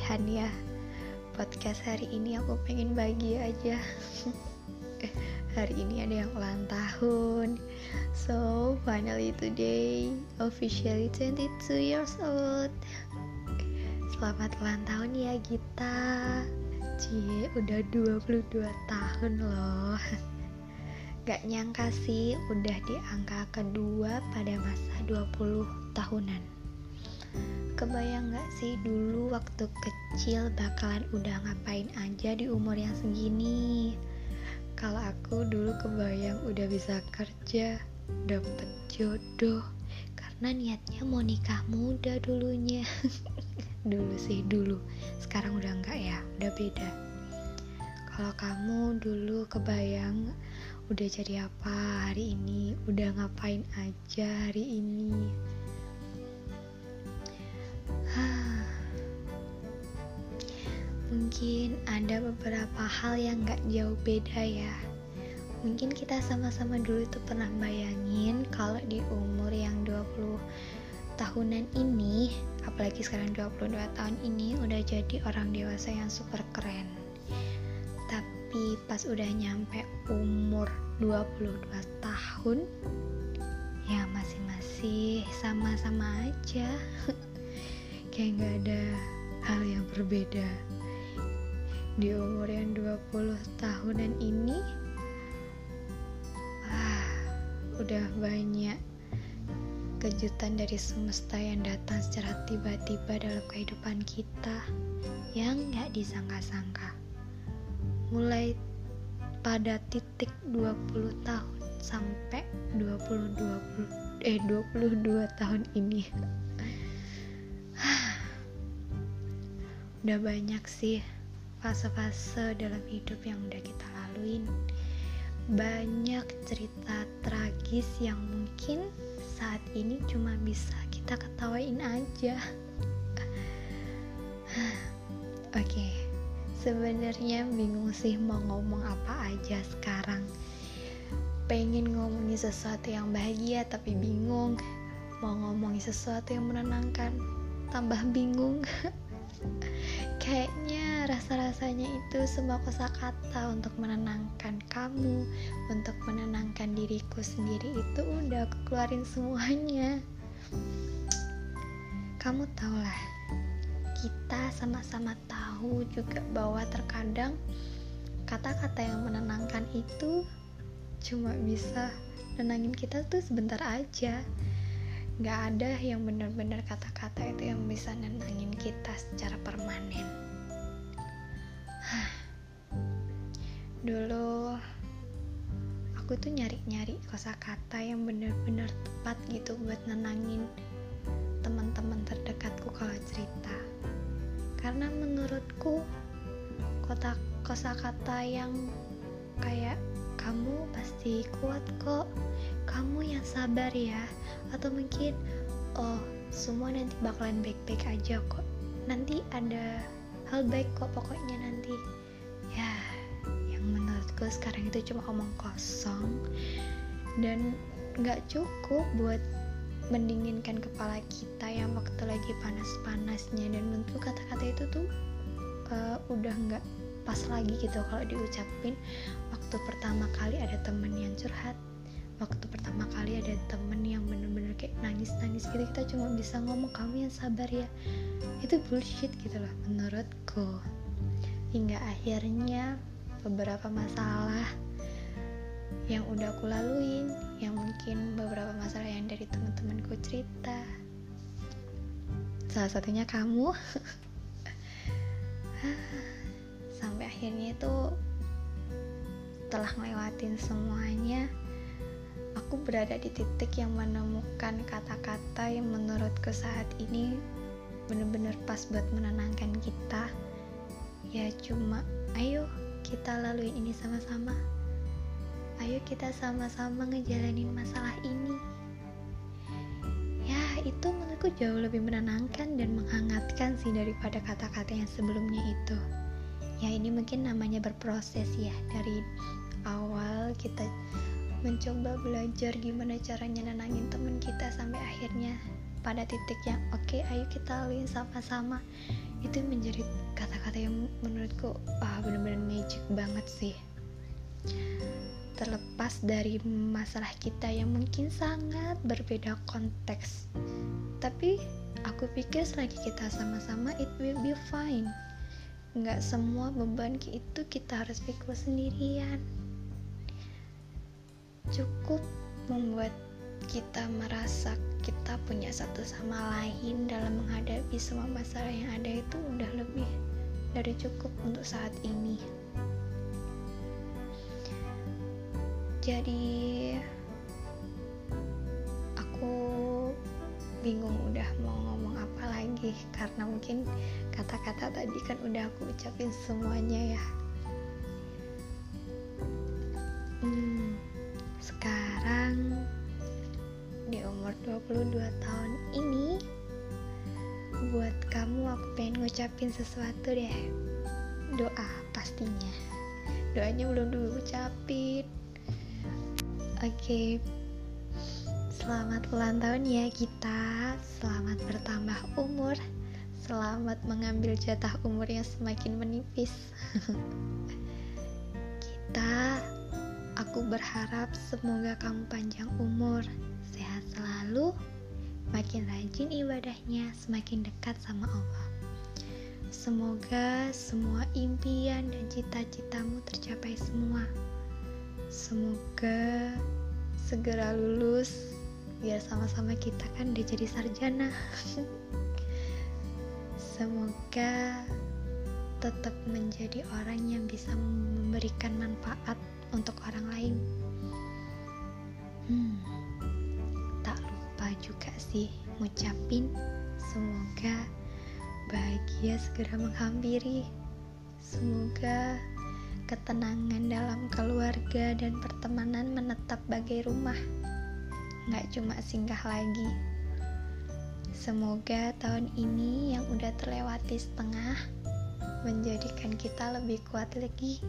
berlebihan ya. Podcast hari ini aku pengen bagi aja. Eh, hari ini ada yang ulang tahun. So finally today officially 22 years old. Selamat ulang tahun ya Gita. Cie udah 22 tahun loh. Gak nyangka sih udah di angka kedua pada masa 20 tahunan Kebayang gak sih dulu waktu kecil bakalan udah ngapain aja di umur yang segini? Kalau aku dulu kebayang udah bisa kerja, dapet jodoh Karena niatnya mau nikah muda dulunya. Dulu sih dulu, sekarang udah enggak ya, udah beda. Kalau kamu dulu kebayang udah jadi apa hari ini, udah ngapain aja hari ini Mungkin ada beberapa hal yang gak jauh beda ya. Mungkin kita sama-sama dulu tuh pernah bayangin kalau di umur yang 20 tahunan ini Apalagi sekarang 22 tahun ini udah jadi orang dewasa yang super keren. Tapi pas udah nyampe umur 22 tahun Ya masih-masih sama-sama aja. Kayak gak ada hal yang berbeda di umur yang 20 tahunan ini ah, udah banyak kejutan dari semesta yang datang secara tiba-tiba dalam kehidupan kita yang gak disangka-sangka. Mulai pada titik 20 tahun sampai 20 20 eh 22 tahun ini. Udah banyak sih fase-fase dalam hidup yang udah kita laluin. Banyak cerita tragis yang mungkin saat ini cuma bisa kita ketawain aja. Oke okay. sebenarnya bingung sih mau ngomong apa aja sekarang. Pengen ngomongin sesuatu yang bahagia tapi bingung. Mau ngomongin sesuatu yang menenangkan tambah bingung. Kayaknya rasa-rasanya itu semua kosakata untuk menenangkan kamu untuk menenangkan diriku sendiri itu udah aku keluarin semuanya kamu tau lah kita sama-sama tahu juga bahwa terkadang kata-kata yang menenangkan itu cuma bisa nenangin kita tuh sebentar aja Gak ada yang benar-benar kata-kata itu yang bisa nenangin kita secara permanen. Dulu aku tuh nyari-nyari kosakata yang benar-benar tepat gitu buat nenangin teman-teman terdekatku kalau cerita. Karena menurutku kota kosakata yang kayak kamu pasti kuat kok. Kamu yang sabar ya. Atau mungkin oh semua nanti bakalan baik-baik aja kok. Nanti ada hal baik kok pokoknya nanti. Ya yang menurutku sekarang itu cuma omong kosong dan nggak cukup buat mendinginkan kepala kita yang waktu lagi panas-panasnya dan menurutku kata-kata itu tuh uh, udah nggak pas lagi gitu kalau diucapin. Waktu pertama kali ada temen yang curhat waktu pertama kali ada temen yang bener-bener kayak nangis-nangis gitu kita cuma bisa ngomong kamu yang sabar ya itu bullshit gitu loh menurutku. Hingga akhirnya beberapa masalah yang udah aku laluin yang mungkin beberapa masalah yang dari teman-temanku cerita. Salah satunya kamu. Sampai akhirnya itu telah ngelewatin semuanya. Aku berada di titik yang menemukan kata-kata yang menurutku saat ini benar-benar pas buat menenangkan kita. Ya cuma ayo kita lalui ini sama-sama. Ayo kita sama-sama ngejalanin masalah ini. Ya itu menurutku jauh lebih menenangkan dan menghangatkan sih daripada kata-kata yang sebelumnya itu. Ya ini mungkin namanya berproses ya. Dari awal kita mencoba belajar gimana caranya nenangin temen kita sampai akhirnya pada titik yang oke okay, ayo kita laluin sama-sama. Itu menjadi kata-kata yang menurutku ah benar-benar magic banget sih. Terlepas dari masalah kita yang mungkin sangat berbeda konteks tapi aku pikir selagi kita sama-sama it will be fine. Nggak semua beban itu kita harus pikul sendirian. Cukup membuat kita merasa kita punya satu sama lain dalam menghadapi semua masalah yang ada itu udah lebih dari cukup untuk saat ini. Jadi aku bingung udah mau ngomong apa lagi karena mungkin kata-kata tadi kan udah aku ucapin semuanya ya. Hmm, sekarang umur 22 tahun ini buat kamu aku pengen ngucapin sesuatu deh. Doa pastinya. Doanya belum dulu ucapin. Oke. Okay. selamat ulang tahun ya kita selamat bertambah umur. Selamat mengambil jatah umur yang semakin menipis. Kita aku berharap semoga kamu panjang umur sehat selalu, makin rajin ibadahnya, semakin dekat sama Allah. Semoga semua impian dan cita-citamu tercapai semua. Semoga segera lulus biar sama-sama kita kan udah jadi sarjana. Semoga tetap menjadi orang yang bisa memberikan manfaat untuk orang lain. Hmm juga sih ngucapin semoga bahagia segera menghampiri. Semoga ketenangan dalam keluarga dan pertemanan menetap bagai rumah nggak cuma singgah lagi. Semoga tahun ini yang udah terlewati setengah menjadikan kita lebih kuat lagi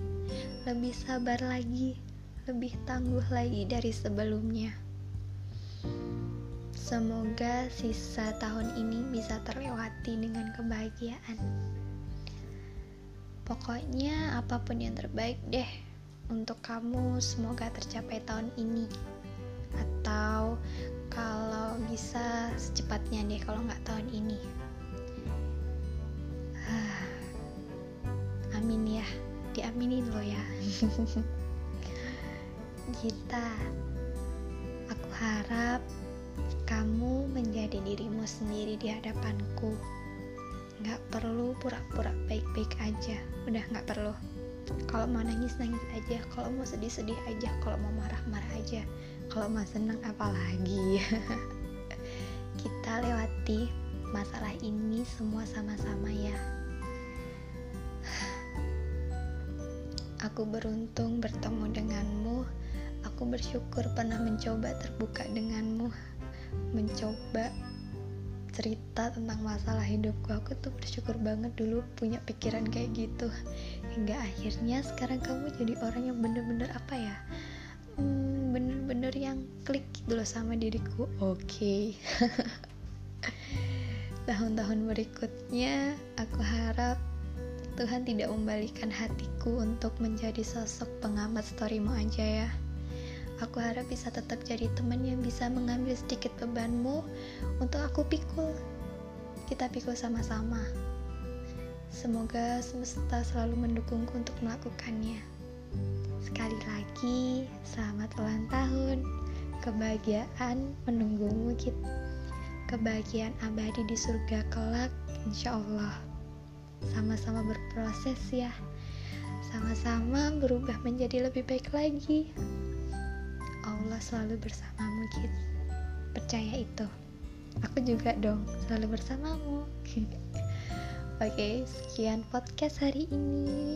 lebih sabar lagi lebih tangguh lagi dari sebelumnya Semoga sisa tahun ini bisa terlewati dengan kebahagiaan. Pokoknya apa pun yang terbaik deh untuk kamu semoga tercapai tahun ini. Atau kalau bisa secepatnya deh kalau nggak tahun ini. Amin ya, diaminin lo ya. Kita, aku harap kamu menjadi dirimu sendiri di hadapanku. Gak perlu pura-pura baik-baik aja, udah gak perlu. Kalau mau nangis nangis aja, kalau mau sedih-sedih aja, kalau mau marah-marah aja, kalau mau seneng apalagi. Kita lewati masalah ini semua sama-sama ya. Aku beruntung bertemu denganmu. Aku bersyukur pernah mencoba terbuka denganmu mencoba cerita tentang masalah hidupku aku tuh bersyukur banget dulu punya pikiran kayak gitu. Hingga akhirnya sekarang kamu jadi orang yang bener-bener apa ya? Hmm, bener-bener yang klik dulu gitu sama diriku. Oke. Okay. tahun-tahun berikutnya aku harap Tuhan tidak membalikan hatiku untuk menjadi sosok pengamat storymu aja ya Aku harap bisa tetap jadi teman yang bisa mengambil sedikit bebanmu untuk aku pikul. Kita pikul sama-sama. Semoga semesta selalu mendukungku untuk melakukannya. Sekali lagi, selamat ulang tahun. Kebahagiaan menunggumu kita. Kebahagiaan abadi di surga kelak, insya Allah. Sama-sama berproses ya. Sama-sama berubah menjadi lebih baik lagi. Allah selalu bersamamu gitu percaya itu. Aku juga dong selalu bersamamu. Oke okay, sekian podcast hari ini.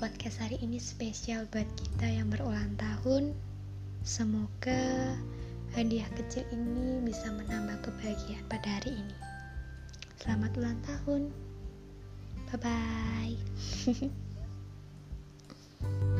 Podcast hari ini spesial buat kita yang berulang tahun. Semoga hadiah kecil ini bisa menambah kebahagiaan pada hari ini. Selamat ulang tahun. Bye bye